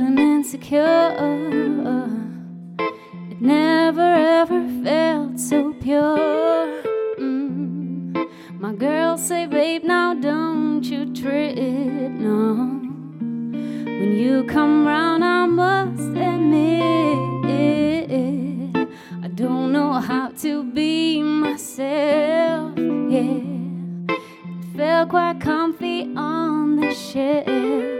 feeling insecure. It never ever felt so pure. Mm. My girls say, babe, now don't you trip, no. When you come round, I must admit, I don't know how to be myself. Yeah, it felt quite comfy on the shelf.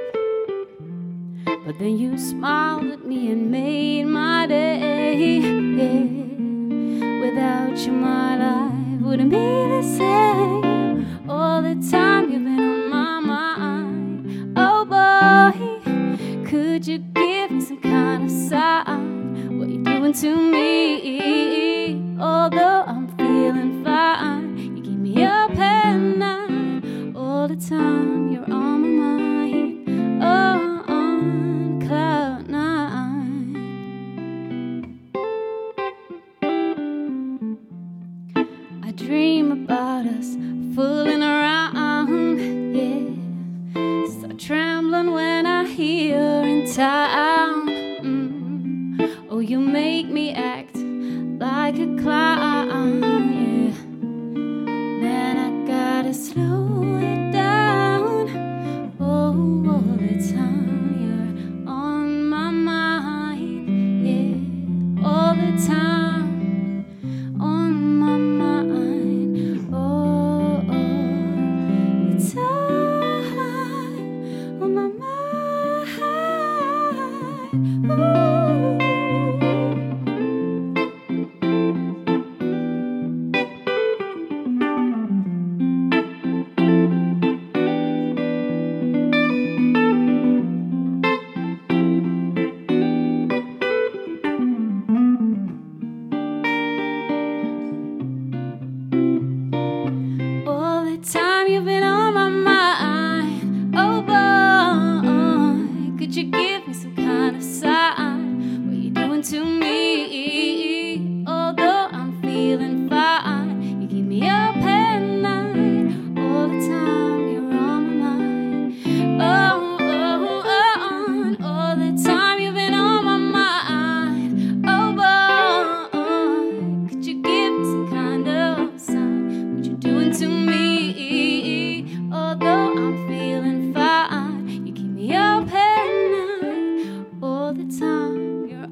But then you smiled at me and made my day. Yeah. Without you, my life wouldn't be the same. All the time you've been on my mind. Oh boy, could you give me some kind of sign? What you doing to me? Dream about us fooling around, yeah. Start trembling when I hear in town. Mm. Oh, you make me act like a clown, to me.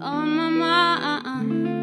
on my mind.